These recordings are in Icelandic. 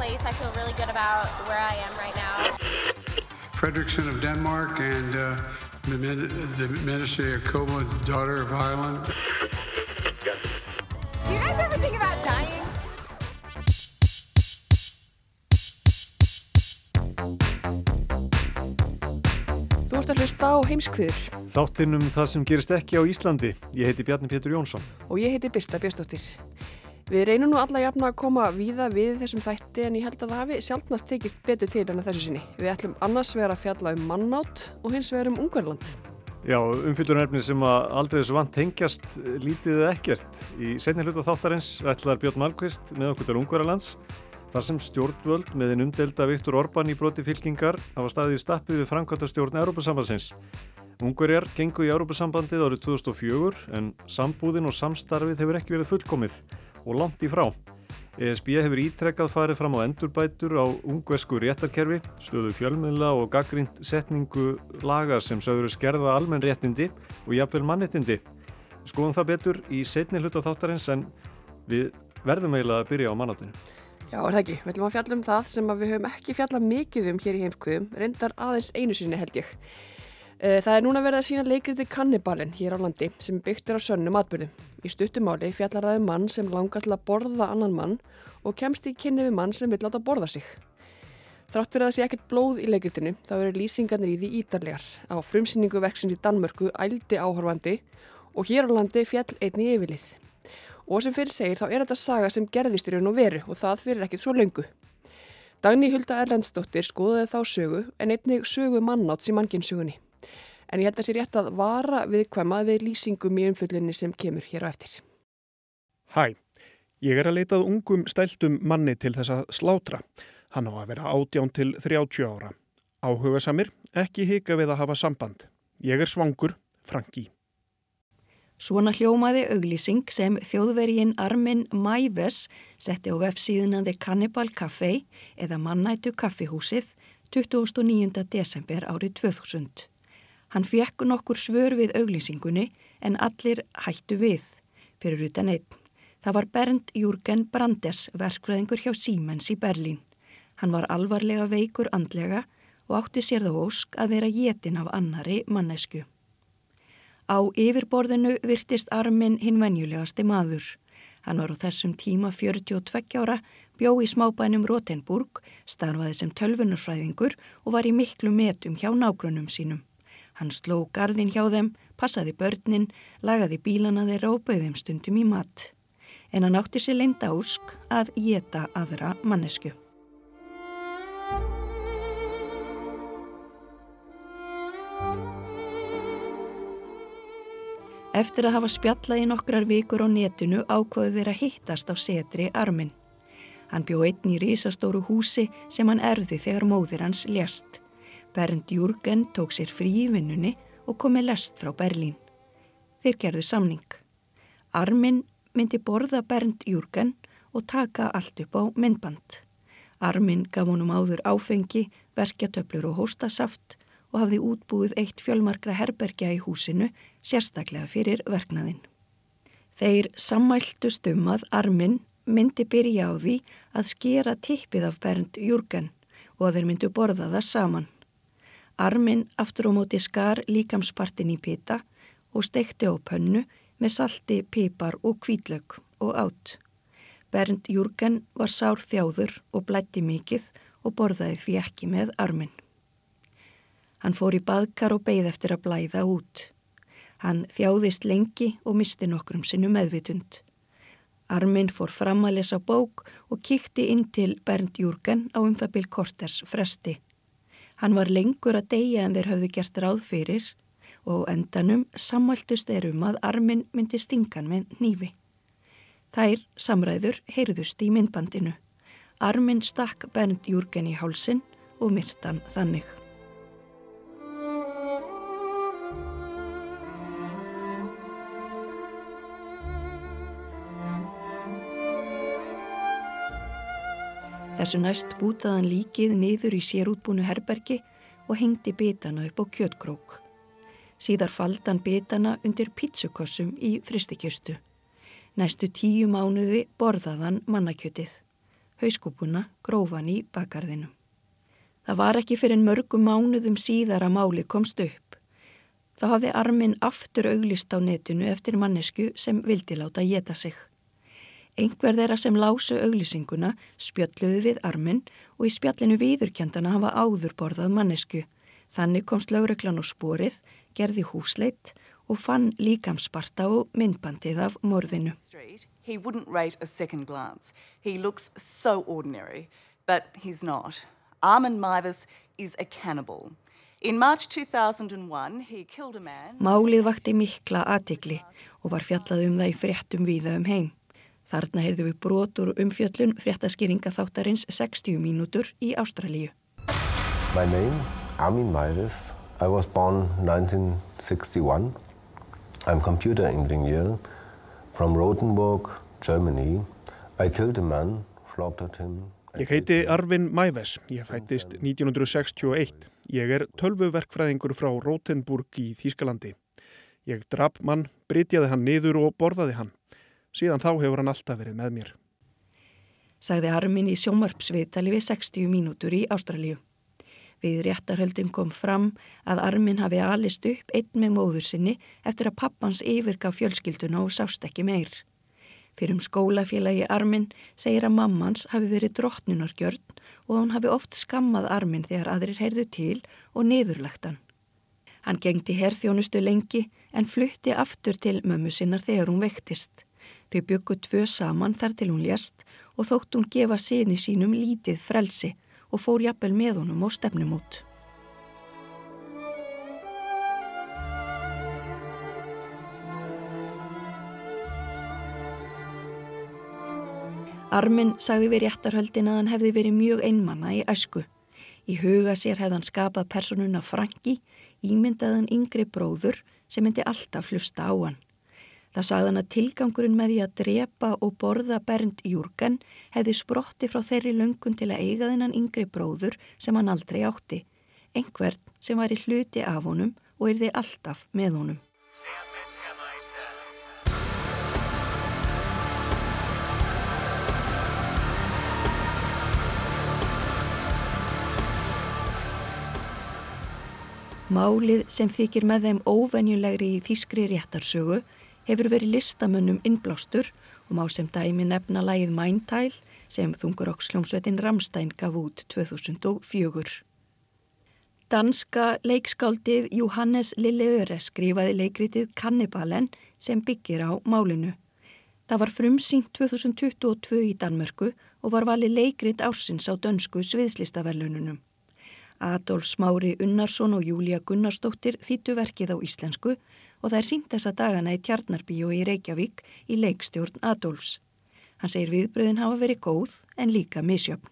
Place. I feel really good about where I am right now. Fredrickson of Denmark and uh, the, the Minister Jacoba, daughter of Ireland. Do you guys ever think about dying? Þú ert að hlusta á heimskviður. Þáttinnum það sem gerist ekki á Íslandi. Ég heiti Bjarni Pétur Jónsson. Og ég heiti Birta Björnsdóttir. Við reynum nú alla jafna að koma víða við þessum þætti en ég held að það hafi sjálfnast tekist betur til en að þessu sinni. Við ætlum annars vera að fjalla um mannátt og hins vegar um Ungverland. Já, umfyllunarefni sem að aldrei þessu vant tengjast lítið eða ekkert. Í setni hlutu þáttarins ætlar Björn Malmqvist með okkur til Ungverlands þar sem stjórnvöld með einn umdelda Viktor Orbán í broti fylkingar hafa staðið í stappið við framkvæmtastjórn Európa-sambandsins. Ungverjar gengu í Európa-sambandið árið 2004 en sambúðin og samstarfið hefur ekki verið fullkomið og langt í frá. ESB hefur ítrekkað farið fram á endurbætur á ungversku réttarkerfi, stöðu fjölmiðla og gaggrínt setningu laga sem söguru skerða almenn réttindi og jafnvel mannettindi. Skoðum það betur í setni hluta þáttarins en við verðum eiginlega að byrja á mannáttinu. Já, er það ekki. Við ætlum að fjalla um það sem við höfum ekki fjallað mikið um hér í heimskvöðum, reyndar aðeins einu sinni held ég. Það er núna verið að sína leikriti Kannibalin hér á landi sem byggt er á sönnum atbyrðum. Í stuttumáli fjallar það um mann sem langar til að borða annan mann og kemst í kynni við mann sem vil láta borða sig. Þrátt fyrir að það sé ekkert blóð í leikritinu þá eru lýsingarnir í því ítarlegar. Á frumsýningu verksins í Danmörku ældi áhorfandi og hér á landi fjall einni yfirlið. Og sem fyrir segir þá er þetta saga sem gerðist í raun og veru og það fyrir ekkert svo löngu. Dagni Hulda Erlendsdóttir skoðaði þá sögu en einnig sögu mannáts í mannkinsögunni. En ég held að það sé rétt að vara viðkvæma við lýsingum í umfullinni sem kemur hér á eftir. Hæ, ég er að leitað ungum stæltum manni til þess að slátra. Hann á að vera átján til 30 ára. Áhuga samir, ekki hika við að hafa samband. Ég er svangur, Franki. Svona hljómaði auglýsing sem þjóðvergin Armin Mæves setti á vefsíðuna The Cannibal Café eða Mannætu kaffihúsið 29. desember árið 2000. Hann fekk nokkur svör við auglýsingunni en allir hættu við, fyrir utan einn. Það var Bernd Jürgen Brandes, verkfræðingur hjá Siemens í Berlín. Hann var alvarlega veikur andlega og átti sér þá ósk að vera jétin af annari mannesku. Á yfirborðinu virtist Armin hinn venjulegasti maður. Hann var á þessum tíma 42 ára, bjó í smábænum Rotenburg, starfaði sem tölvunarfræðingur og var í miklu metum hjá nágrunum sínum. Hann sló gardin hjá þeim, passaði börnin, lagaði bílana þeirra og bauðum stundum í mat. En hann átti sér leinda úrsk að geta aðra mannesku. Eftir að hafa spjallað í nokkrar vikur á netinu ákvaðu þeir að hittast á setri armin. Hann bjó einn í risastóru húsi sem hann erði þegar móðir hans lést. Bernd Jürgen tók sér frí í vinnunni og kom með lest frá Berlín. Þeir gerðu samning. Armin myndi borða Bernd Jürgen og taka allt upp á myndband. Armin gaf honum áður áfengi, verkjatöflur og hóstasaft og hafði útbúið eitt fjölmarkra herbergja í húsinu sérstaklega fyrir verknaðinn. Þeir sammæltust um að Armin myndi byrja á því að skera tippið af Bernd Jürgen og að þeir myndu borða það saman. Armin aftur á móti skar líkamspartin í pita og stekti á pönnu með salti, pipar og kvítlög og átt. Bernd Jürgen var sár þjáður og blætti mikið og borðaði því ekki með Armin. Hann fór í baðkar og beigð eftir að blæða út. Hann þjáðist lengi og misti nokkrum sinu meðvitund. Armin fór fram að lesa bók og kíkti inn til Bernd Jürgen á um það byrj korters fresti. Hann var lengur að deyja en þeir hafðu gert ráð fyrir og endanum sammæltust erum að Armin myndi stingan með nýfi. Þær samræður heyrðust í myndbandinu. Armin stakk Bernd Júrgen í hálsin og myrtan þannig. Þessu næst bútaðan líkið niður í sérútbúnu herbergi og hengdi bitana upp á kjötkrók. Síðar faldan bitana undir pítsukossum í fristikjöstu. Næstu tíu mánuði borðaðan mannakjötið. Hauskúpuna grófan í bakarðinu. Það var ekki fyrir mörgum mánuðum síðar að máli komst upp. Þá hafði armin aftur auglist á netinu eftir mannesku sem vildi láta geta sig. Einhver þeirra sem lásu auglýsinguna spjalluði við arminn og í spjallinu viðurkjandana hafa áður borðað mannesku. Þannig komst lauröklan á sporið, gerði húsleitt og fann líkamsparta og myndbandið af morðinu. He wouldn't rate a second glance. He looks so ordinary, but he's not. Armin Mivas is a cannibal. In March 2001 he killed a man... Málið vakti mikla aðtikli og var fjallað um það í fréttum viða um heim. Þarna heyrðu við brotur umfjöllun fréttaskýringa þáttarins 60 mínútur í Ástralíu. My name, Armin Maivis. I was born 1961. I'm computer engineer from Rothenburg, Germany. I killed a man, slaughtered him. Ég heiti Arvin Mæves, ég fættist 1961. Ég er tölvuverkfræðingur frá Rotenburg í Þýskalandi. Ég draf mann, brytjaði hann niður og borðaði hann. Síðan þá hefur hann alltaf verið með mér. Sagði Armin í sjómarpsviðtali við 60 mínútur í Ástralíu. Við réttarhöldin kom fram að Armin hafi alist upp einn með móður sinni eftir að pappans yfirgaf fjölskylduna og sást ekki meir. Fyrir um skólafélagi Armin segir að mammans hafi verið drottnunargjörn og hann hafi oft skammað Armin þegar aðrir heyrðu til og niðurlagt hann. Hann gengdi herþjónustu lengi en flutti aftur til mömmu sinnar þegar hún vektist. Þau byggu tvö saman þar til hún lést og þótt hún gefa sinni sínum lítið frelsi og fór jafnvel með honum á stefnumót. Armin sagði við réttarhöldin að hann hefði verið mjög einmanna í æsku. Í huga sér hefði hann skapað personuna Franki, ímyndaðan yngri bróður sem myndi alltaf hlusta á hann. Það sagði hann að tilgangurinn með því að drepa og borða Bernd Júrgen hefði sprotti frá þeirri löngun til að eiga þennan yngri bróður sem hann aldrei átti. Engvert sem var í hluti af honum og erði alltaf með honum. Málið sem þykir með þeim óvenjulegri í þýskri réttarsögu hefur verið listamönnum innblástur og má sem dæmi nefna lægið Mæntæl sem þungur okksljómsveitin Ramstein gaf út 2004. Danska leikskáldið Johannes Lilleöre skrifaði leikritið Kannibalen sem byggir á málinu. Það var frumsýnt 2022 í Danmörku og var valið leikrit ársins á dönsku sviðslistaverlununum. Adolf Smári Unnarsson og Júlia Gunnarsdóttir þýttu verkið á íslensku og það er sínt þessa dagana í Tjarnarbíu í Reykjavík í leikstjórn Adolfs. Hann segir viðbröðin hafa verið góð en líka misjöfn.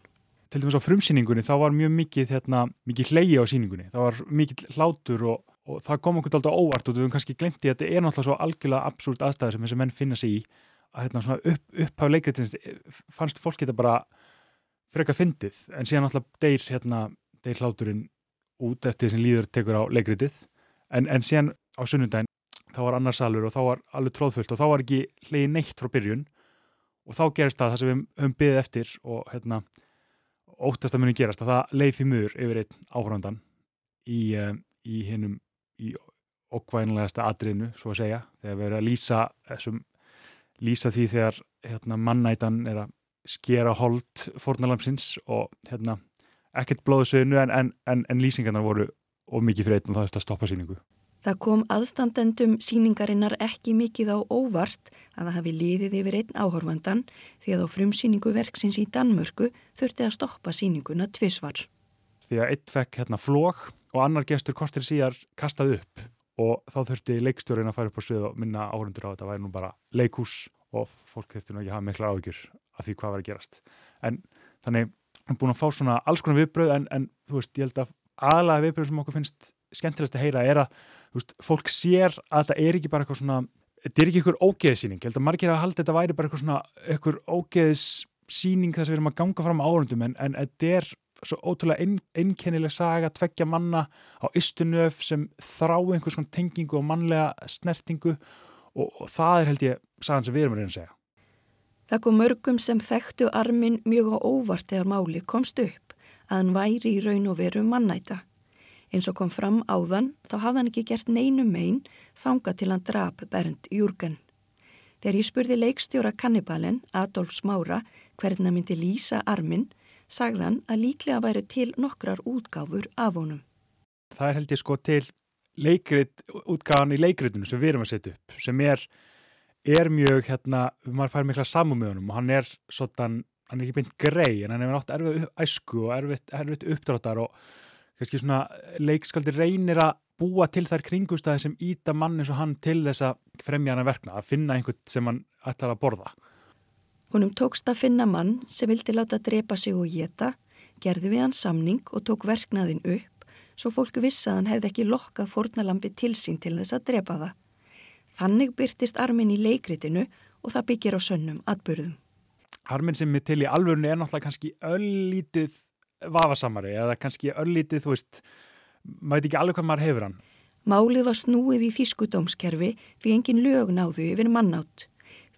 Til dæmis á frumsýningunni þá var mjög mikið, hérna, mikið hlegi á síningunni. Það var mikið hlátur og, og það kom okkur alltaf óvart og við höfum kannski glemt í að þetta er náttúrulega svo algjörlega absúrt aðstæður sem þessi menn finna sig í að hérna, upp, upphaf leikritins fannst fólk þetta bara frekar fyndið en síðan náttúrulega deyr, hérna, deyr hláturinn út eftir því sem líður tekur á leikritið en, en síðan á sunnundaginn þá var annar salur og þá var alveg tróðfullt og þá var ekki hlegi neitt frá byrjun. Og þá gerist það það sem við höfum byggðið eftir og hérna, óttast að muni gerast að það leið því mjögur yfir einn áhrandan í, um, í hinnum í okkvænlegasta atriðinu, svo að segja þegar við erum að lýsa þessum, lýsa því þegar hérna, mannætan er að skera hold fornalamsins og hérna, ekkert blóðsögnu en, en, en, en lýsingarnar voru og mikið fyrir einn og það eftir að stoppa síningu Það kom aðstandendum síningarinnar ekki mikið á óvart að það hafi liðið yfir einn áhorfandan því að á frumsýningu verksins í Danmörku þurfti að stoppa síninguna tvisvar. Því að einn fekk hérna flók og annar gestur kortir síðar kastað upp og þá þurfti leikstjórin að fara upp á svið og minna áhörundur á þetta væri nú bara leikús og fólk þurfti nú ekki að hafa mikla áhyggjur af því hvað var að gerast en þannig, við erum búin að fá svona alls konar viðbröð en, en þú veist, ég held að aðalega viðbröð sem okkur finnst skemmtilegast að heyra er að veist, fólk sér að þetta er ekki bara eitthvað svona þetta er ekki eitthvað ógeðsýning, ég held að margir að halda þetta væri bara eitthvað svona eitthvað ógeðsýning þess að við erum að ganga fram árundum en, en þetta er svo ótrúlega ein, einkennileg saga tveggja manna á ystunöf sem þrá einhvers svona tengingu og mannlega snertingu og, og það er held ég sagan sem við erum að reyna að segja. Það kom mörgum sem þekktu armin mjög á óvart þegar máli komst upp að hann væri í raun og veru mannæta. Eins og kom fram áðan þá hafði hann ekki gert neinu megin þanga til hann drap Bernd Júrgen. Þegar ég spurði leikstjóra kannibalen Adolf Smára hvernig hann myndi lýsa armin sagðan að líklega væri til nokkrar útgáfur af honum. Það er held ég sko til leikrit, útgáðan í leikritinu sem við erum að setja upp sem er, er mjög hérna, maður fær mikla samum með honum og hann er svona, hann er ekki beint grei en hann er nátt erfið æsku og erfitt, erfitt uppdráttar og kannski svona leikskaldi reynir að búa til þær kringustæði sem íta mann eins og hann til þess að fremja hann að verkna, að finna einhvern sem hann ætlar að borða. Húnum tókst að finna mann sem vildi láta drepa sig og geta, gerði við hann samning og tók verknaðin upp svo fólk vissi að hann hefði ekki lokkað fórnalambi til sín til þess að drepa það. Þannig byrtist armin í leikritinu og það byggir á sönnum atbyrðum. Armin sem er til í alvörinu er náttúrulega kannski öllítið vafasamari eða kannski öllítið, þú veist, maður veit ekki alveg hvað maður hefur hann. Málið var snúið í þýskudómskerfi fyrir engin lög náðu yfir mannátt.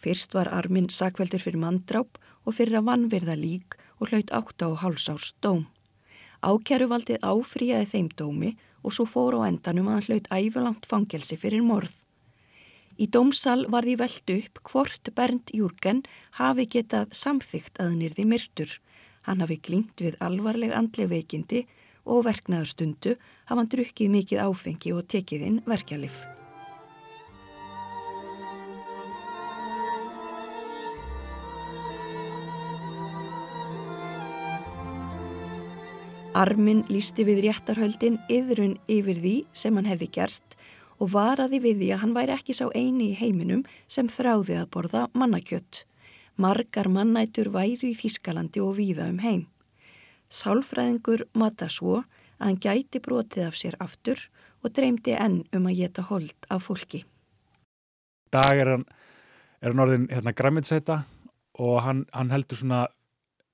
Fyrst var Armin sakveldur fyrir manndráp og fyrir að vannverða lík og hlaut átta og hálsárs dóm. Ákjæruvaldið áfríaði þeim dómi og svo fór á endanum að hann hlaut æfulangt fangelsi fyrir morð. Í dómsal var því veld upp hvort Bernd Júrgen hafi getað samþygt að hann yrði myrtur. Hann hafi glýmt við alvarleg andleg veikindi og verknaður stundu hafa hann drukkið mikið áfengi og tekið inn verkjalið. Armin lísti við réttarhöldin yðrun yfir því sem hann hefði gerst og varaði við því að hann væri ekki sá eini í heiminum sem þráði að borða mannakjött. Margar mannætur væri í Þískalandi og víða um heim. Sálfræðingur matta svo að hann gæti brotið af sér aftur og dreymdi enn um að geta hold af fólki. Dag er hann, er hann orðin hérna, græmiðsæta og hann, hann heldur svona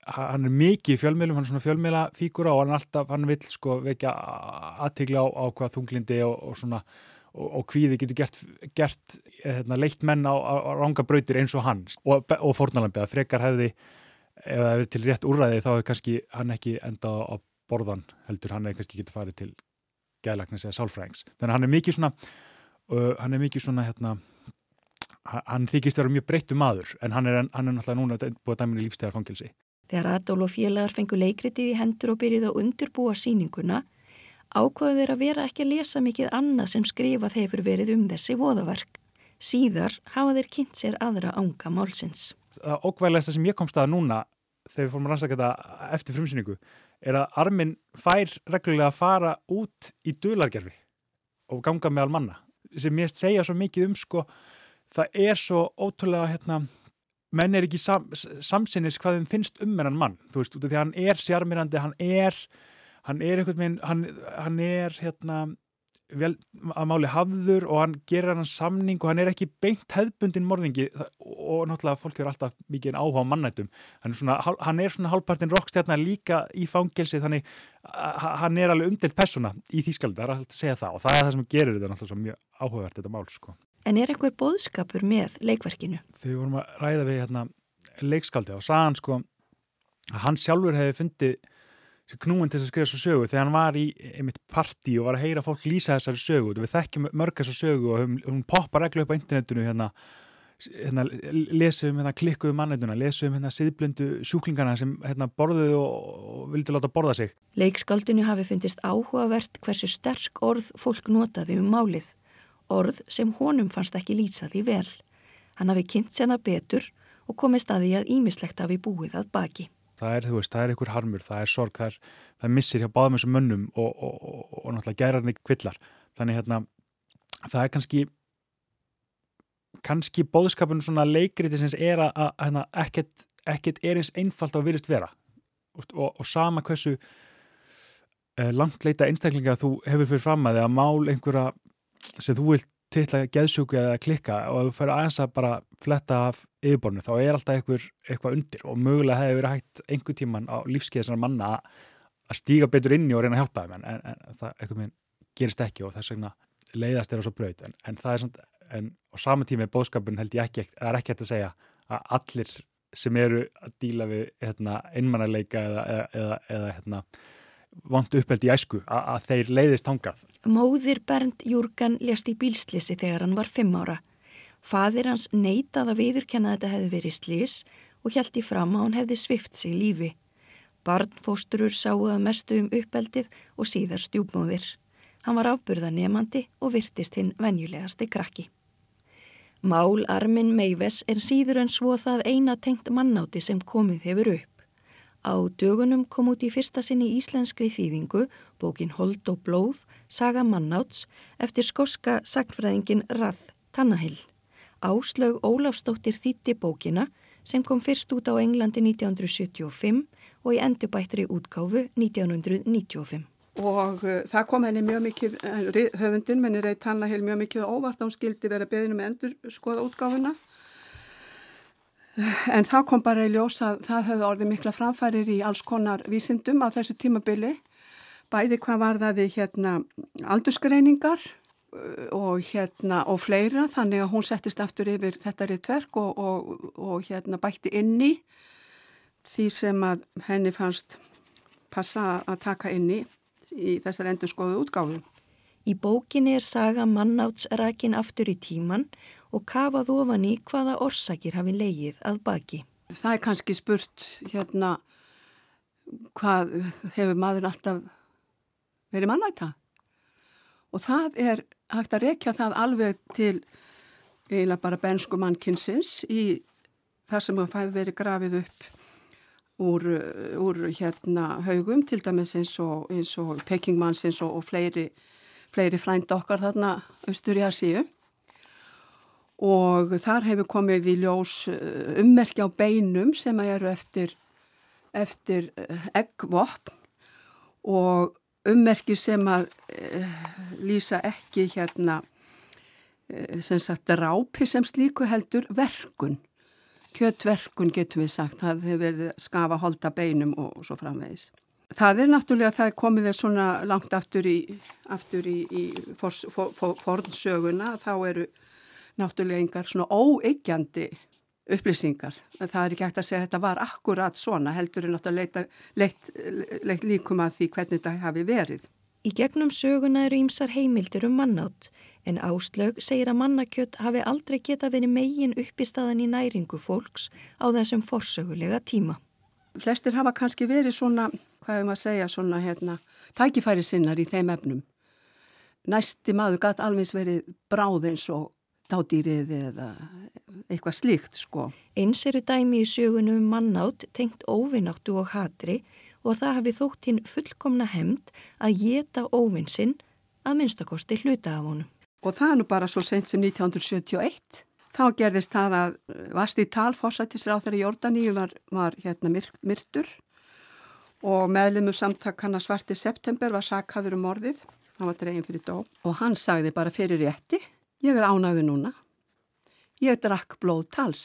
hann er mikið í fjölmiðlum, hann er svona fjölmiðla fígura og hann alltaf, hann vil sko vekja aðtigla á, á hvað þunglindi og, og svona, og, og hvíði getur gert, gert hérna, leitt menn á, á, ranga brautir eins og hann. Og, og fórnalambi að frekar hefði ef það hefði til rétt úrræði þá hefði kannski hann ekki enda á borðan heldur, hann hefði kannski getið farið til gæðlagnis eða sálfræðings, þannig að hann er mikið svona uh, hann er mikið svona hérna hann þykist að vera mjög breyttu maður en hann er, hann er náttúrulega núna búið dæminni lífstæðarfangilsi Þegar Adól og félagar fengu leikritið í hendur og byrjuð að undurbúa síninguna, ákvaðu þeir að vera ekki að lesa mikið annað sem skrifað hefur verið um þessi voðaverk. Síðar hafa þeir kynnt sér aðra ánga málsins. Það ókvæðilegsta sem ég komst að núna þegar við fórum að rannsaka þetta eftir frumsýningu er að arminn fær reglulega að fara út í dulargerfi og ganga meðal manna sem ég segja svo mikið um sko það er svo ótrúlega hérna menn er ekki sam, samsinnis hvað þeim finnst um hennan mann, þú veist, út af því að hann er sjarmirandi, hann er hann er einhvern veginn, hann, hann er hérna vel, að máli hafður og hann gerir hann samning og hann er ekki beint hefðbundin morðingi. Og náttúrulega fólk er alltaf mikið áhuga á mannættum hann er svona, hann er svona hálfpartin rockstjarnar líka í fangelsi þannig hann er alveg umdelt persóna í Þýskaldi, það er alltaf að segja það. Og það er það sem gerir þetta náttúrulega mjög áhugavert þetta mál sko. En er einhver bóðskapur með leikverkinu? Við vorum að ræða við hérna, leikskaldi og saðan sko að hann sjálfur hefði fundið knúin til að skrifa svo sögu þegar hann var í einmitt partí og var að heyra fólk lýsa þessari sögu við þekkjum mörg þessar sögu og hún, hún poppar reglu upp á internetinu hérna, hérna lesum hérna klikkuðu mannetuna, lesum hérna siðblöndu sjúklingarna sem hérna borðuðu og, og vildi láta borða sig. Leikskaldinu hafi fundist áhugavert hversu sterk orð fólk notaði um málið orð sem honum fannst ekki lýsa því vel. Hann hafi kynnt sena betur og komist að því að ímislegt hafi búið að baki. Það er, þú veist, það er einhver harmur, það er sorg, það er, það missir hjá báðum og mönnum og, og, og, og náttúrulega gærarni kvillar. Þannig hérna, það er kannski, kannski bóðskapun svona leikriti sem er að, að, að ekkert, ekkert er eins einfalt að virðist vera og, sama hversu uh, langt leita einstaklinga þú hefur fyrir fram að eða mál einhverja sem þú vilt tilla geðsjúku eða klikka og þú fyrir aðeins að bara fletta af yfirbornu þá er alltaf einhver, eitthvað undir og mögulega hefur verið hægt einhver tíman á lífskeiðisar manna að stíga betur inn í og reyna að hjálpa þeim en, en, en það eitthvað minn gerist ekki og þess vegna leiðast á svo braut. En, en það er svona, en á sama tími bóðskapin held ég ekki, það er ekki hægt að segja að allir sem eru að díla við hérna, einmannarleika eða, eða, eða, eða hérna, vondu uppeldi í æsku að, þeir leiðist hangað. Móðir Bernd Júrgan lést í bílslisi þegar hann var fimm ára. Fadir hans neitað að viðurkenna að þetta hefði verið slis og hjælti fram að hann hefði svift sig lífi. Barnfósturur sáu að mestu um uppeldið og síðar stjúpmóðir. Hann var ábyrða nefandi og virtist hinn venjulegasti krakki. Mál Armin Meives er síður en svo það eina tengt mannáti sem komið hefur upp. Á dögunum kom út í fyrsta sinni íslenskri þýðingu bókin Hold og blóð, Saga mannáts eftir skoska sagfræðingin Rath Tannahill. Áslaug Ólafstóttir þýtti bókina sem kom fyrst út á Englandi 1975 og í endurbættri útgáfu 1995. Og uh, það kom henni mjög mikið, höfundin, menni reyð Tannahill mjög mikið óvart hún skildi vera beðinu með endur skoða útgáfuna. En þá kom bara í ljós að það höfði orðið mikla framfærir í alls konar vísindum á þessu tímabili. Bæði hvað var það við hérna aldursgreiningar og, hérna, og fleira þannig að hún settist aftur yfir þetta rittverk og, og, og hérna bætti inni því sem að henni fannst passa að taka inni í þessar endur skoðu útgáfu. Í bókinni er saga mannáts rækin aftur í tíman og kafað ofan í hvaða orsakir hafi leigið að baki. Það er kannski spurt hérna hvað hefur maður alltaf verið mannæta og það er hægt að rekja það alveg til eiginlega bara bensku mannkinsins í þar sem það fæði verið grafið upp úr, úr hérna haugum til dæmis eins og, og pekingmannsins og, og fleiri, fleiri frænd okkar þarna austur í Asíu og þar hefur komið í ljós ummerki á beinum sem eru eftir, eftir eggvopn og ummerki sem að e, lýsa ekki hérna e, sem sagt rápi sem slíku heldur verkun. Kjötverkun getum við sagt. Það hefur verið skafa holda beinum og, svo framvegis. Það er náttúrulega það komið þér svona langt aftur í aftur í, í fornsöguna for, for, þá eru náttúrulega engar svona óeiggjandi upplýsingar. Það er ekki hægt að segja að þetta var akkurat svona, heldur er náttúrulega leitt, leitt líkum að því hvernig þetta hafi verið. Í gegnum söguna eru ímsar heimildir um mannátt, en Áslaug segir að mannakjött hafi aldrei geta verið megin upp í næringu fólks á þessum forsögulega tíma. Flestir hafa kannski verið svona, hvað maður að segja, svona hérna, tækifæri sinnar í þeim efnum. Næsti maður gæti alveg verið bráðins og dádýrið eða eitthvað slíkt sko. Eins eru dæmi í sögunum um mannátt tengt óvinnáttu og hatri og það hafi þótt hinn fullkomna hemd að geta óvinnsinn að minnstakosti hluta af honum. Og það er nú bara svo sent sem 1971. Þá gerðist það að vast í tal fórsættisráþari Jórdaníu var, var hérna myr, myrtur og meðlumur samtak hann að svarti september var sakhaður um morðið. Hann var dregin fyrir dó og hann sagði bara fyrir rétti Ég er ánægðu núna. Ég drakk blóð tals.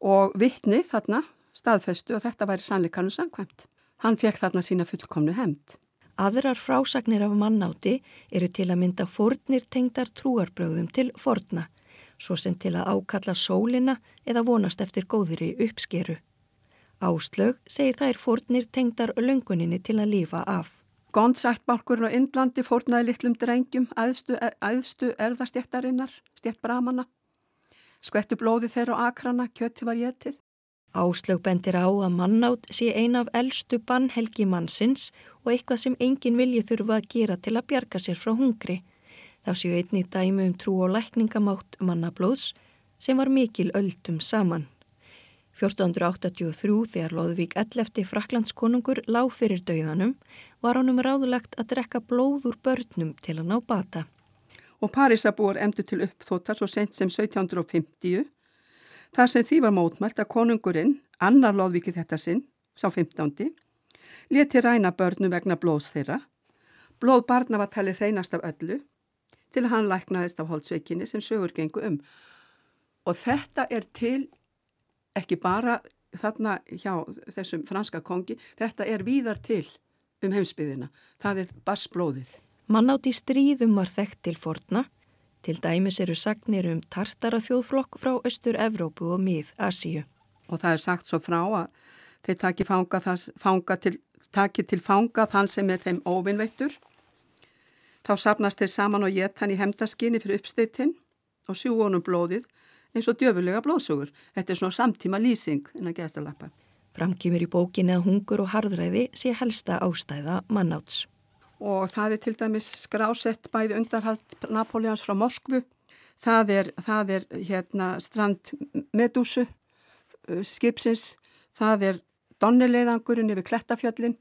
Og vittni þarna staðfestu og þetta væri sannleikannu samkvæmt. Hann fekk þarna sína fullkomnu hemd. Aðrar frásagnir af mannáti eru til að mynda fornir tengdar trúarbröðum til forna, svo sem til að ákalla sólina eða vonast eftir góðri uppskeru. Áslög segir þær fornir tengdar lönguninni til að lífa af. Gondsættbálkurinn á Indlandi fórnaði litlum drengjum æðstu, er, æðstu erðastjættarinnar, stjættbramana. Skvettu blóði þeirra á akrana, kjötti var getið. Áslög bendir á að mannátt sé ein af eldstu bannhelgi mannsins og eitthvað sem engin vilji þurfa að gera til að bjarga sér frá hungri. Þá séu einni dæmi um trú og lækningamátt mannablóðs sem var mikil öldum saman. 1483 þegar Lóðvík 11. fraklandskonungur lág fyrir dauðanum var honum ráðulegt að drekka blóð úr börnum til að ná bata. og Parísabúar emdu til uppþóta svo sent sem 1750 þar sem því var mótmælt að konungurinn, annar loðvikið þetta sinn, sá 15. leti ræna börnum vegna blóðs þeirra. Blóð barna var talið hreinast af öllu til að hann læknaðist af holdsveikinni sem sögur gengu um. Og þetta er til ekki bara þarna hjá þessum franska kongi, þetta er víðar til um heimsbyðina. Það er bassblóðið. Mannátt í stríðum var þekkt til forna. Til dæmis eru sagnir um tartara þjóðflokk frá Östur-Evrópu og mið-Asíu. Og það er sagt svo frá að þeir taki, fanga, það, fanga til, taki til fanga þann sem er þeim óvinnveittur. Þá sapnast þeir saman og gett hann í hemdaskinni fyrir uppsteytinn og sjú honum blóðið eins og djöfulega blóðsugur. Þetta er svona samtíma lýsing innan geðstalappa. Framkýmur í bókinni að hungur og harðræði sé helsta ástæða mannáts. Og það er til dæmis skrásett bæði undarhald Napoleons frá Moskvu. Það er, það er hérna strand Medúsu skipsins. Það er Donnileiðangurinn yfir Klettafjöllin.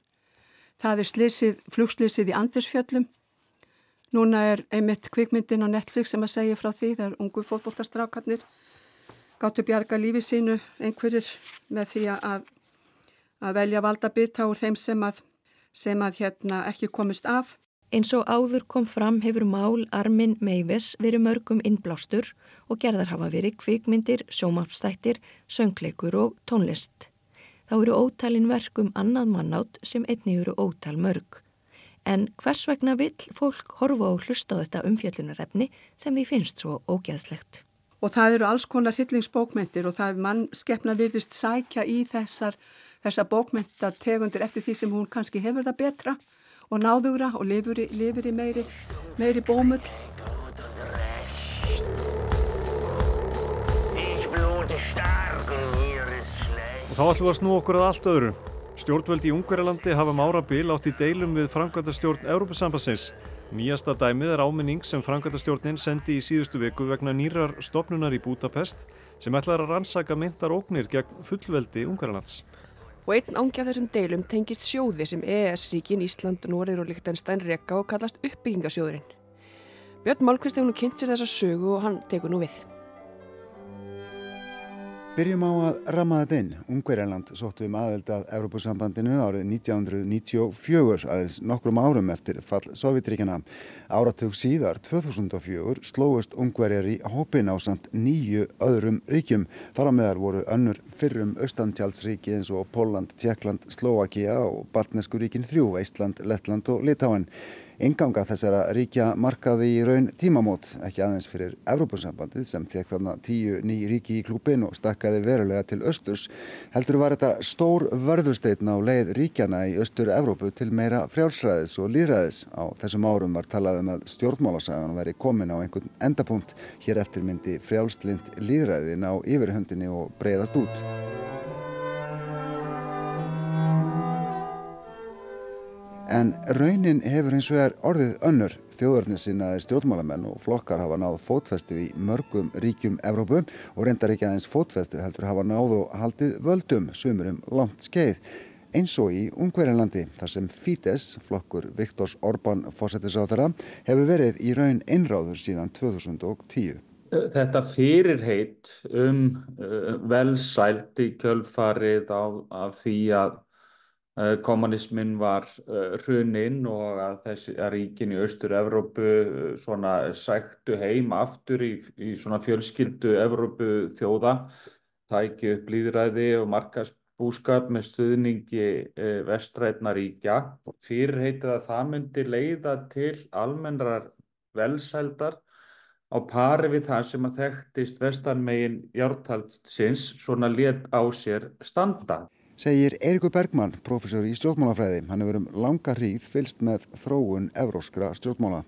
Það er slísið, flugslísið í Andersfjöllum. Núna er einmitt kvikmyndin á Netflix sem að segja frá því. Það er ungu fótbóltastrákarnir. Gáttu bjarga lífi sínu einhverjir með því að, að velja valda bytta úr þeim sem að, sem að hérna ekki komist af. Eins og áður kom fram hefur mál Armin Meives verið mörgum innblástur og gerðar hafa verið kvikmyndir, sjómapstættir, söngleikur og tónlist. Þá eru ótalin verkum annað mannátt sem einni eru ótal mörg. En hvers vegna vill fólk horfa og hlusta á þetta umfjöllunarefni sem því finnst svo ógeðslegt? Og það eru alls konar hillingsbókmyndir og það er mannskeppna virðist sækja í þessar, þessar bókmyndategundir eftir því sem hún kannski hefur það betra og náðugra og lifur í, lifur í meiri, meiri bómull. Og þá ætlum við að snú okkur að allt öðru. Stjórnvöldi í Ungverjalandi hafa mára bil átt í deilum við framkvæmtastjórn Európusambassins. Nýjasta dæmið er áminning sem framkvæmtastjórnin sendi í síðustu viku vegna nýrar stopnunar í Budapest sem ætlar að rannsaka myndar óknir gegn fullveldi Ungverjalands. Og einn ángi af þessum deilum tengist sjóði sem EES-ríkin, Ísland, Norður og Líktenstein reka og kallast uppbyggingasjóðurinn. Björn Málkvist hefur nú kynnt sér þessa sögu og hann tekur nú við. Byrjum á að ramma þetta inn. Ungverjarland sóttu um aðeld að Evrópusambandinu árið 1994, aðeins nokkrum árum eftir fall Sovjetríkjana. Áratug síðar, 2004, slóist Ungverjar í hópin á samt nýju öðrum ríkjum. Fara meðar voru önnur fyrrum austantjálsríki eins og Póland, Tjekkland, Slovakia og Baltnesku ríkin þrjú, Ísland, Lettland og Litáen. Inganga þessara ríkja markaði í raun tímamót, ekki aðeins fyrir Evrópussambandið sem fekk þarna tíu ný ríki í klúpin og stakkaði verulega til östurs. Heldur var þetta stór vörðusteitn á leið ríkjana í östur Evrópu til meira frjálsræðis og líðræðis. Á þessum árum var talað um að stjórnmálasagan veri komin á einhvern endapunkt. Hér eftir myndi frjálslind líðræðin á yfirhundinni og breyðast út. En raunin hefur eins og er orðið önnur. Þjóðarnir sinnaði stjórnmálamenn og flokkar hafa náð fótfestu í mörgum ríkjum Evrópu og reyndar ekki aðeins fótfestu heldur hafa náð og haldið völdum sumur um langt skeið. Eins og í Ungverjanlandi þar sem Fidesz, flokkur Viktors Orbán fósettisáþara, hefur verið í raun einráður síðan 2010. Þetta fyrirheit um uh, velsælt í kjölfarið af, af því að kommunismin var uh, hruninn og að þessi að ríkin í Austur-Evrópu svona sæktu heim aftur í, í svona fjölskyldu Evrópu þjóða, tæki upp líðræði og markast búskap með stuðningi eh, vestrætna ríkja. Fyrirheitið að það myndi leiða til almennrar velsældar á pari við það sem að þekktist vestanmegin jártaldsins svona let á sér standa. Segir Eirikur Bergmann, professor í stjórnmálafræði. Hann hefur um langa hríð fylst með þróun evróskra stjórnmála.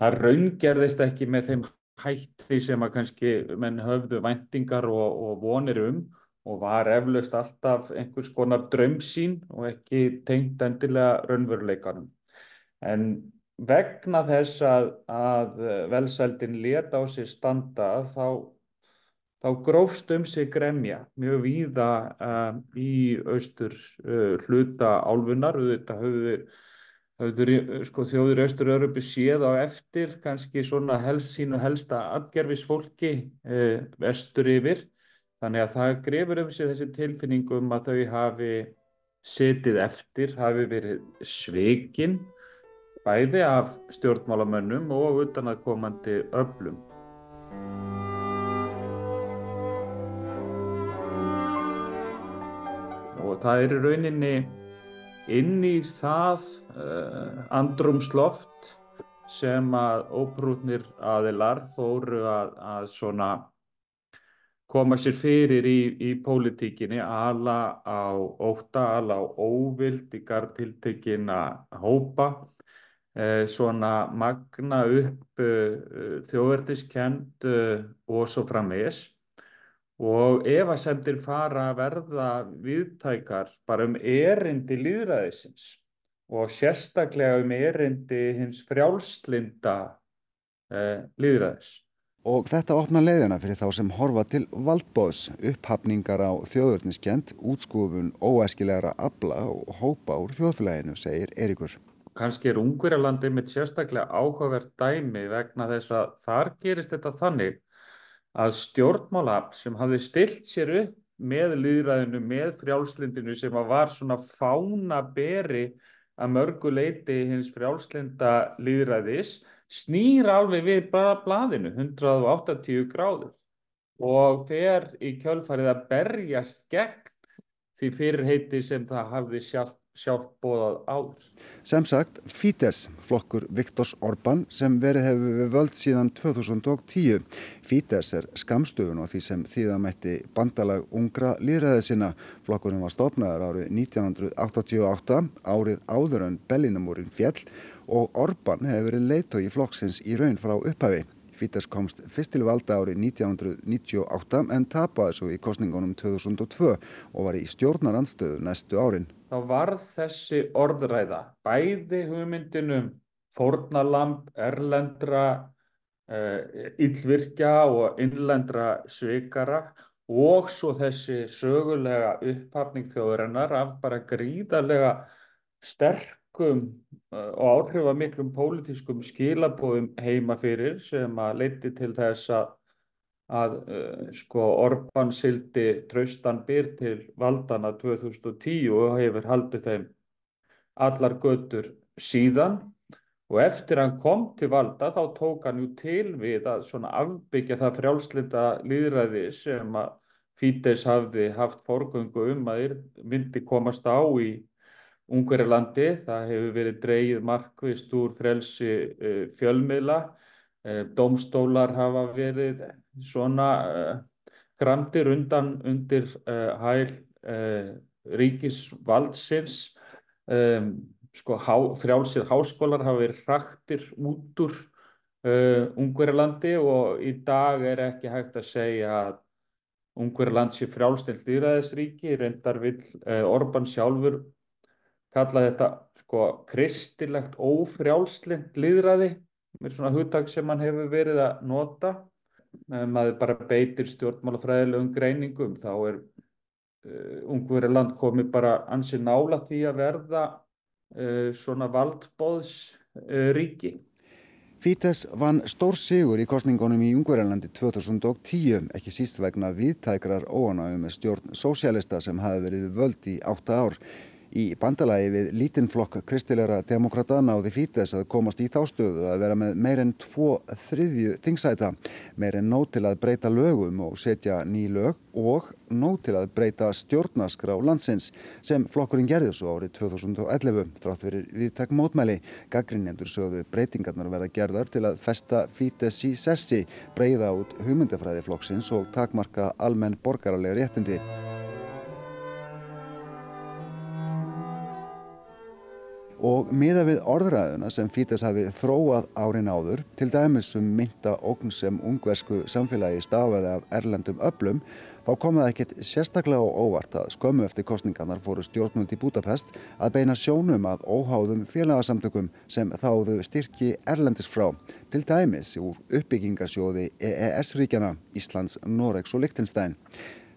Það raungerðist ekki með þeim hætti sem að kannski menn höfðu væntingar og, og vonir um og var eflaust alltaf einhvers konar draumsýn og ekki tengt endilega raunveruleikanum. En vegna þess að, að velsældin leta á sig standa þá, þá grófst um sig gremja mjög víða uh, í austur uh, hluta álfunar. Þetta höfðu höfður sko, þjóður Östur-Európu séð á eftir kannski svona helst sínu helsta atgerfisfólki eh, vestur yfir þannig að það grefur um sig þessi tilfinningum að þau hafi setið eftir, hafi verið svikinn bæði af stjórnmálamönnum og utan að komandi öflum. Og það er rauninni inn í það uh, andrumsloft sem að óbrútnir aðilar fóru að, að svona koma sér fyrir í, í pólitíkinni, ala á óta, ala á óvild í gartiltekina hópa, eh, svona magna upp eh, þjóðverdiskend eh, og svo framvegis og efasemdir fara að verða viðtækar bara um erindi líðræðisins og sérstaklega um erindi hins frjálslinda eh, líðræðis. Og þetta opna leiðina fyrir þá sem horfa til valdbóðs, upphafningar á þjóðurniskjent, útskúfun óæskilegra abla og hópa úr þjóðfélaginu, segir Erikur. Kanski er Ungverjalandi mitt sérstaklega áhugavert dæmi vegna þess að þar gerist þetta þannig að stjórnmálafl sem hafði stilt sér upp með líðræðinu, með frjálslindinu sem var svona fána beri að mörgu leiti hins frjálslinda líðræðis snýr alveg við blaðinu 180 gráður og fer í kjölfarið að berjast gegn því fyrirheiti sem það hafði sjálf, sjálf bóðað áður. Sem sagt, Fítes, flokkur Viktors Orbán sem verið hefur völd síðan 2010. Fítes er skamstöfun og því sem þýðamætti bandalag ungra líðræði sinna. Flokkurinn var stopnaður árið 1988, árið áður en Bellinamúrin fjell og Orbán hefur verið leitói flokksins í raun frá upphafi. Fítes komst fyrst til valda árið 1998 en tapaði svo í kostningunum 2002 og var í stjórnarandstöðu næstu árin. Þá varð þessi orðræða bæði hugmyndinum fórnalamb, erlendra, uh, illvirkja og innlendra svikara og svo þessi sögulega upphafning þjóðurinnar af bara gríðarlega sterk sterkum og áhrifamiklum pólitískum skilabóðum heima fyrir sem að leiti til þess að, að uh, sko Orbán sildi traustan byr til valdana 2010 og hefur haldið þeim allar götur síðan. Og eftir hann kom til valda þá tók hann jú til við að svona afbyggja það frjálslinda líðræði sem að Fítes hafði haft forgöngu um að myndi komast á í Ungverjalandi. Það hefur verið dreyið markvist úr frelsi uh, fjölmiðla. Uh, Dómstólar hafa verið svona uh, gramdir undan undir hæl ríkisvaldsins. Sko, frjálsir háskólar hafa verið hraktir út úr Ungverjalandi og í dag er ekki hægt að segja að Ungverjaland sé frjálstilt líðræðisríki. Reyndar vill Orbán sjálfur kalla þetta sko kristilegt ófrjálslind liðræði með svona hugtak sem hann hefur verið að nota. Maður bara beitir stjórnmálafræðilegum greiningum þá er uh, Ungverjaland komið bara ansi nála því að verða uh, svona valdbóðsríki uh, Fítes vann stór sigur í kostningunum í Ungverjalandi 2010, ekki síst vegna viðtækrar óanægum með stjórn sósjálista sem hafi verið völd í átta ár. Í bandalagi við lítinnflokk kristilegra demokrata náði Fítes að komast í þástöðu að vera með meir en tvo þriðju þingsæta, meir en nóg til að breyta lögum og setja ný lög og nóg til að breyta stjórnaskrá landsins sem flokkurinn gerði svo árið 2011 þrátt fyrir viðtak mótmæli. Gaggrinnendur sögðu breytingarnar verða gerðar til að festa Fítes í sessi, breyða út hugmyndafræði flokksins og takmarka almenn borgaralega réttindi. Og miða við orðræðuna sem Fítes hafi þróað árin áður, til dæmis um mynda ógn sem ungversku samfélagi stafaði af erlendum öblum, þá kom það ekkert sérstaklega og óvart að skömmu eftir kostningarnar fóru stjórnmjöld í Budapest að beina sjónum að óháðum félagsamtökum sem þáðu styrki erlendis frá, til dæmis úr uppbyggingasjóði EES-ríkjana, Íslands, Noregs og Lichtenstein.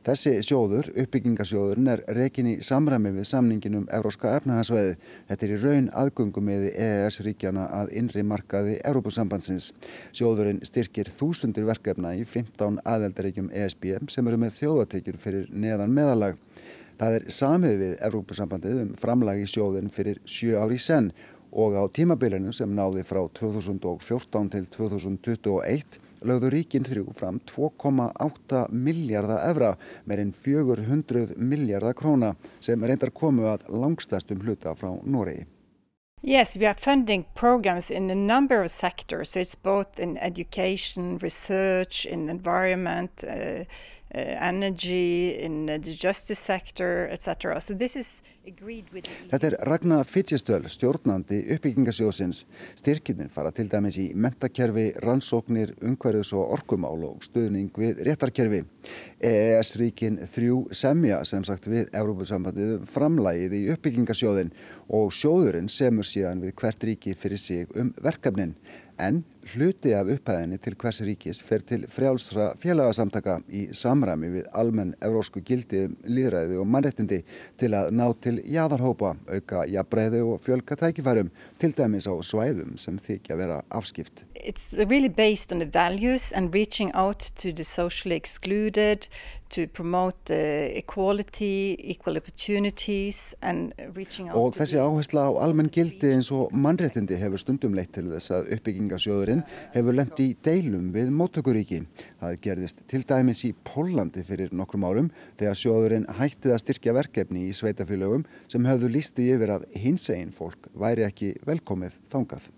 Þessi sjóður, uppbyggingasjóðurinn, er rekin í samræmi við samningin um Evróska efnahagsveið. Þetta er í raun aðgöngum með EES-ríkjana að innri markaði Evrópusambandsins. Sjóðurinn styrkir þúsundir verkefna í 15 aðeldaríkjum ESB sem eru með þjóðatekjur fyrir neðan meðalag. Það er samið við Evrópusambandið um framlag í sjóðin fyrir sjö ári senn og á tímabilinu sem náði frá 2014 til 2021 lögðu ríkin þrjú fram 2,8 miljardar evra meirinn 400 miljardar króna sem reyndar komu að langstæstum hluta frá Noregi. Yes, we are funding programs in a number of sectors. So it's both in education, research, in environment, uh, energy, in the justice sector, etc. So this is agreed with the Þetta er Ragnar Fitjestöl, stjórnandi uppbyggingasjóðsins. Styrkinir fara til dæmis í mentakerfi, rannsóknir, umhverfis og orkumál og stuðning við réttarkerfi. EES-ríkin þrjú semja sem sagt við Európusambandið um framlægið í uppbyggingasjóðin og sjóðurinn semur síðan við hvert ríki fyrir sig um verkefnin en hluti af upphæðinni til hvers ríkis fer til frjálsra félagasamtaka í samræmi við almenn evrósku gildi um líðræði og mannrettindi til að ná til jáðarhópa, auka jafnbreiðu og fjölga tækifærum, til dæmis á svæðum sem þykja vera afskipt. It's really based on the values and reaching out to the socially excluded, to promote uh, equality, equal opportunities and reaching out Og þessi áhersla á almenn gildi eins og mannrettindi hefur stundum leitt til þess að uppbyggingasjóðurinn hefur lemt í deilum við móttökuríki. Það gerðist til dæmis í Pólandi fyrir nokkrum árum þegar sjóðurinn hættið að styrkja verkefni í sveitafélögum sem höfðu lísti yfir að hins einn fólk væri ekki velkomið þangað.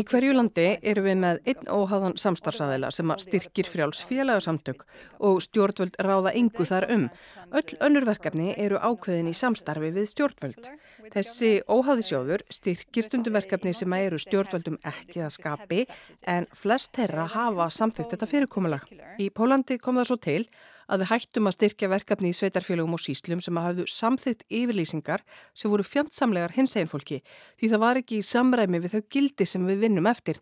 Í hverju landi eru við með einn óháðan samstarfsæðila sem að styrkir frjáls félagsamtök og stjórnvöld ráða yngu þar um. Öll önnurverkefni eru ákveðin í samstarfi við stjórnvöld. Þessi óháði sjóður styrkir stundumverkefni sem eru stjórnvöldum ekki að skapi en flest þeirra hafa samþygt þetta fyrirkomulag. Í Pólandi kom það svo til að við hættum að styrkja verkefni í sveitarfélagum og síslum sem að hafðu samþygt yfirlýsingar sem voru fjandsamlegar hins einn fólki því það var ekki í samræmi við þau gildi sem við vinnum eftir.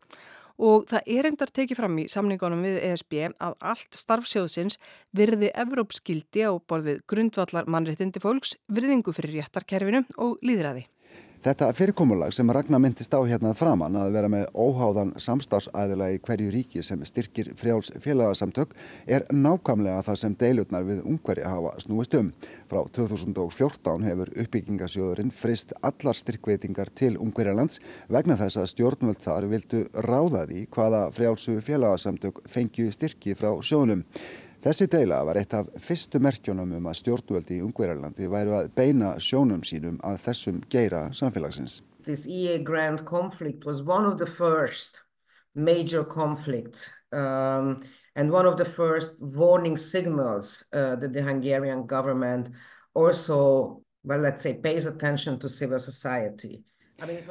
Og það er endar tekið fram í samningunum við ESB að allt starfsjóðsins virði Evrópskildi á borðið grundvallar mannréttindi fólks, virðingu fyrir réttarkerfinu og líðræði. Þetta fyrirkomulag sem Ragnar myndist á hérna framann að vera með óháðan samstafsæðila í hverju ríki sem styrkir frjáls félagsamtök er nákvæmlega það sem deilutnar við ungveri hafa snúist um. Frá 2014 hefur uppbyggingasjóðurinn frist allar styrkveitingar til ungverjalands vegna þess að stjórnvöld þar vildu ráða því hvaða frjálsu félagsamtök fengju styrki frá sjónum. Þessi deila var eitt af fyrstu merkjónum um að stjórnvöldi í Ungverjarlandi væru að beina sjónum sínum að þessum geira samfélagsins. This EA grant conflict was one of the first major conflicts um, and one of the first warning signals uh, that the Hungarian government also, well, let's say, pays attention to civil society.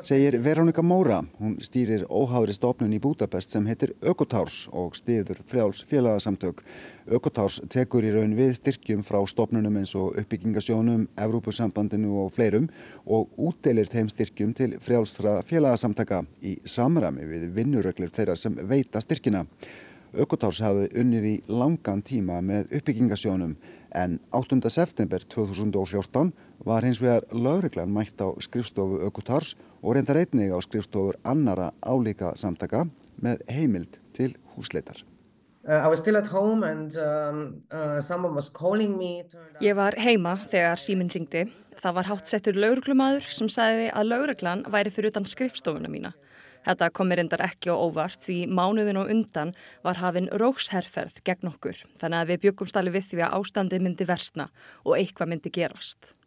Segir Veronika Móra, hún stýrir óháðri stofnun í Budapest sem heitir Ökotárs og stiður frjáls félagsamtök. Ökotárs tekur í raun við styrkjum frá stofnunum eins og uppbyggingasjónum, Evrópusambandinu og fleirum og útdelir þeim styrkjum til frjálsra félagsamtaka í samrami við vinnuröglir þeirra sem veita styrkina. Ökotárs hafði unnið í langan tíma með uppbyggingasjónum en 8. september 2014 var hins vegar lögreglan mætt á skrifstofu Ökotárs og reyndar einnig á skrifstofur annara álíka samtaka með heimild til húsleitar. Uh, and, um, uh, Ég var heima þegar síminn ringdi. Það var hátsettur lögreglumadur sem sagði að lögreglan væri fyrir utan skrifstofuna mína. Þetta kom mér endar ekki á óvart því mánuðin og undan var hafinn róksherrferð gegn okkur þannig að við byggumst alveg við því að ástandið myndi versna og eitthvað myndi gerast.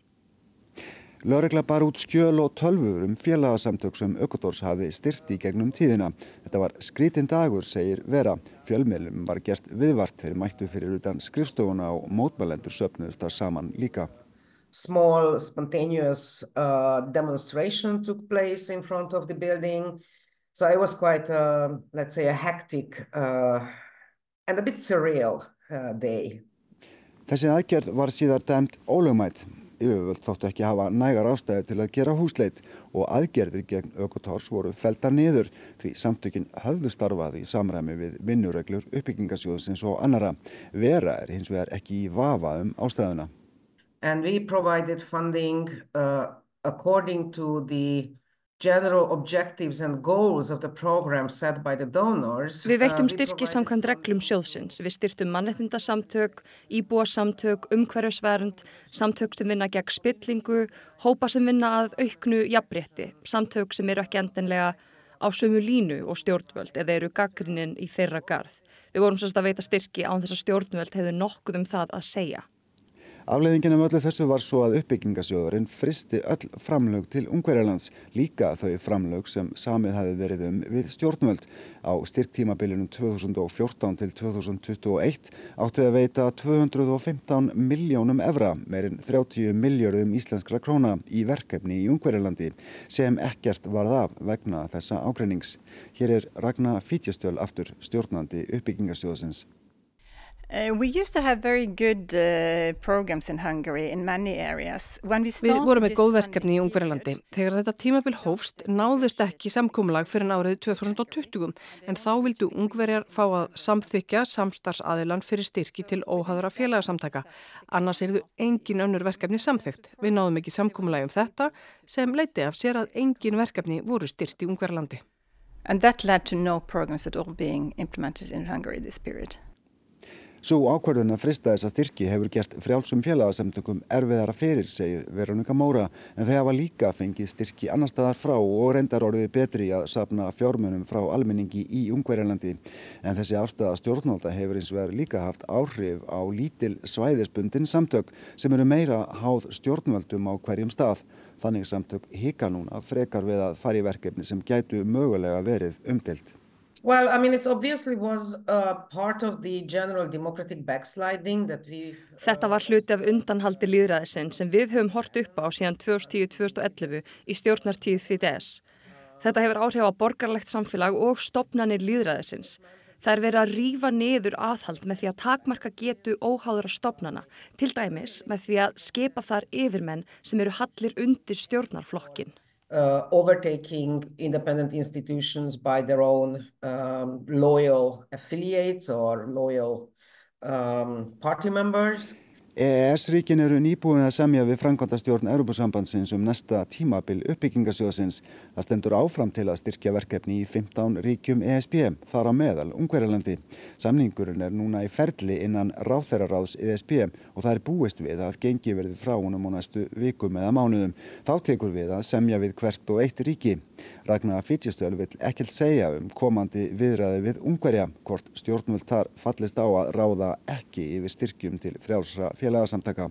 Lörgla bar út skjöl og tölfur um félagsamtök sem Ökotors hafi styrti gegnum tíðina. Þetta var skrítin dagur, segir Vera. Fjölmiðlum var gert viðvart þegar mættu fyrir utan skrifstofuna og mótmælendur söpnuðist þar saman líka. Small spontaneous uh, demonstration took place in front of the building. So it was quite, uh, let's say, a hectic uh, and a bit surreal uh, day. Þessi aðgerð var síðar dæmt ólögmætt. Yfirvöld þóttu ekki hafa nægar ástæði til að gera húsleit og aðgerðir gegn Ökotors voru felda niður því samtökin höfðu starfað í samræmi við vinnureglur uppbyggingasjóðsins og annara. Vera er hins vegar ekki í vafa um ástæðuna. And we provided funding uh, according to the general objectives and goals of the program set by the donors. Við veittum styrki samkvæmt reglum sjóðsins. Við styrtum mannettindasamtök, íbúasamtök, umhverfisvernd, samtök sem vinna gegn spillingu, hópa sem vinna að auknu jafnrétti, samtök sem eru ekki endanlega á sömu línu og stjórnvöld eða eru gaggrinnin í þeirra garð. Við vorum sérst að veita styrki án þess að stjórnvöld hefur nokkuð um það að segja. Afleiðingin af öllu þessu var svo að uppbyggingasjóðurinn fristi öll framlög til Ungverjarlands, líka þau framlög sem samið hafi verið um við stjórnvöld. Á styrktímabilinum 2014 til 2021 átti að veita 215 miljónum evra, meirinn 30 miljörðum íslenskra króna í verkefni í Ungverjarlandi sem ekkert varð af vegna þessa ágreinings. Hér er Ragnar Fítjastöl aftur stjórnandi uppbyggingasjóðsins. Uh, we used to have very good uh, programs in Hungary in many areas. When we Við vorum með góð verkefni í Ungverjalandi. Þegar þetta tímabil hófst náðust ekki samkómulag fyrir árið 2020 en þá vildu Ungverjar fá að samþykja samstarfsaðilan fyrir styrki til óháðra félagsamtaka. Annars er þau engin önnur verkefni samþygt. Við náðum ekki samkómulag um þetta sem leiti af sér að engin verkefni voru styrt í Ungverjalandi. And that led to no programs at all being implemented in Hungary this period. Svo ákvörðun að frista þessa styrki hefur gert frjálsum félagsamtökum erfiðara fyrir, segir Veronika Móra, en þau hafa líka fengið styrki annar staðar frá og reyndar orðið betri að sapna fjármunum frá almenningi í Ungverjalandi. En þessi afstæða stjórnvalda hefur eins og verið líka haft áhrif á lítil svæðisbundin samtök sem eru meira háð stjórnvaldum á hverjum stað. Þannig samtök hika núna frekar við að fara í verkefni sem gætu mögulega verið umdelt. Well, I mean, was uh, we... Þetta var hluti af undanhaldi líðræðisinn sem við höfum hort upp á síðan 2010-2011 í stjórnartíð Fidesz. Þetta hefur áhrif á borgarlegt samfélag og stopnanir líðræðisins. Það er verið að rýfa niður aðhald með því að takmarka getu óháðura stopnana, til dæmis með því að skipa þar yfirmenn sem eru hallir undir stjórnarflokkin. Uh, overtaking independent institutions by their own um, loyal affiliates or loyal um, party members. EES-ríkin eru nýbúin að semja við Frankvandastjórn Europasambandsins um næsta tímabil uppbyggingasjóðsins. Það stendur áfram til að styrkja verkefni í 15 ríkjum ESB, þar á meðal Ungverjalandi. Samningurinn er núna í ferli innan ráþæraráðs ESB og það er búist við að gengi verði frá honum á næstu vikum eða mánuðum. Þá tekur við að semja við hvert og eitt ríki. Ragnar Fitjastöl vil ekkert segja um komandi viðræði við Ungverja, hvort stjórnvöld þar fallist á að ráða ekki yfir styrkjum til frjálsra félagsamtaka.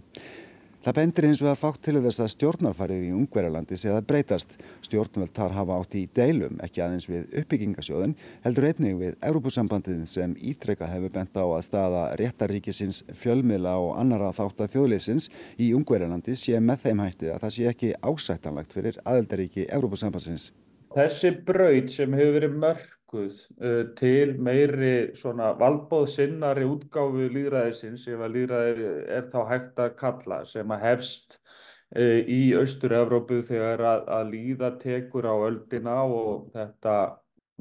Það bendir eins og að fátt til þess að stjórnarfarið í Ungverjalandi sé að breytast. Stjórnvöld þar hafa átt í deilum, ekki aðeins við uppbyggingasjóðun, heldur einnig við Európusambandið sem ítrekka hefur bent á að staða réttaríkisins fjölmiðla og annara þátt að þjóðleifsins í Ungverjalandi sé með þeim hætti að það sé ekki ásættanlagt fyrir aðeldaríki Európusambandsins. Þessi braut sem hefur verið mörguð uh, til meiri svona valbóðsinnari útgáfu líðræðisins, ef að líðræði er þá hægt að kalla, sem að hefst uh, í Austur-Evrópu þegar að, að líða tekur á öldina og þetta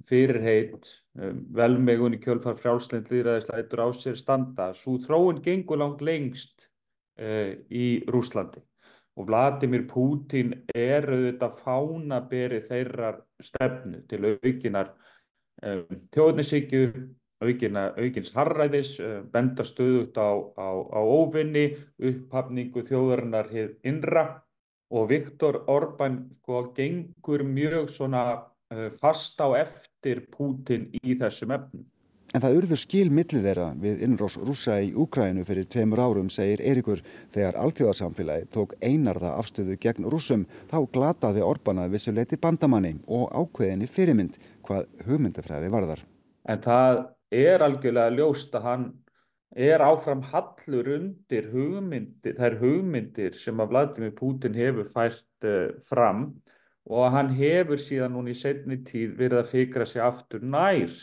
fyrirheit, um, velmegun í kjölfar frjálslind líðræðisleitur á sér standa. Svo þróun gengur langt lengst í Rúslandi og Vladimir Putin er auðvitað fánaberi þeirrar stefnu til aukinar þjóðnisíkju, aukins harræðis, um, benda stöðut á, á, á óvinni, upphafningu þjóðarinnar hið innra. Og Viktor Orbán sko gengur mjög svona uh, fast á eftir Putin í þessum efnum. En það urður skil millið þeirra við innrós rúsa í Úkrænu fyrir tveimur árum, segir Eiríkur, þegar alþjóðarsamfélagi tók einarða afstöðu gegn rúsum, þá glataði Orbánað vissuleiti bandamanni og ákveðinni fyrirmynd hvað hugmyndafræði varðar. En það er algjörlega ljóst að hann er áfram hallur undir hugmyndir, þær hugmyndir sem að Vladimir Putin hefur fært uh, fram og hann hefur síðan núna í setni tíð verið að fikra sig aftur nær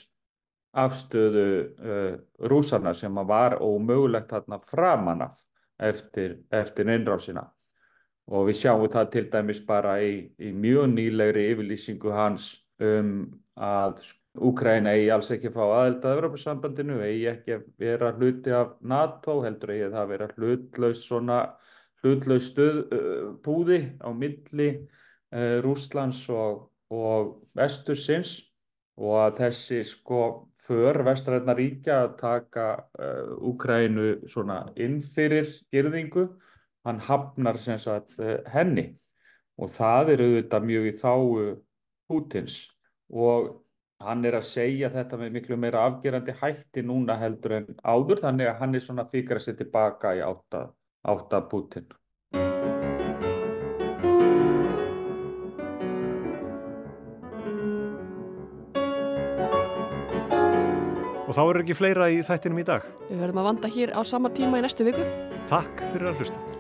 afstöðu uh, rúsarna sem var ómögulegt þarna framan af eftir, eftir innrásina. og við sjáum það til dæmis bara í, í mjög nýlegri yfirlýsingu hans um að Úkræna eigi alls ekki að fá aðeld að Evropasambandinu, eigi ekki að vera hluti af NATO, heldur eigi það að vera hlutlaus svona hlutlaus stuð, uh, búði á milli uh, Rúslands og, og vestursins. Og að þessi sko för vestræðna ríkja að taka uh, Úkrænu svona inn fyrir gerðingu, hann hafnar sem sagt henni. Og það er auðvitað mjög í þáu Pútins og hann er að segja þetta með miklu meira afgerandi hætti núna heldur en áður þannig að hann er svona fyrir að setja tilbaka í átta, átta Putin. Og þá er ekki fleira í þættinum í dag. Við verðum að vanda hér á sama tíma í næstu viku. Takk fyrir að hlusta.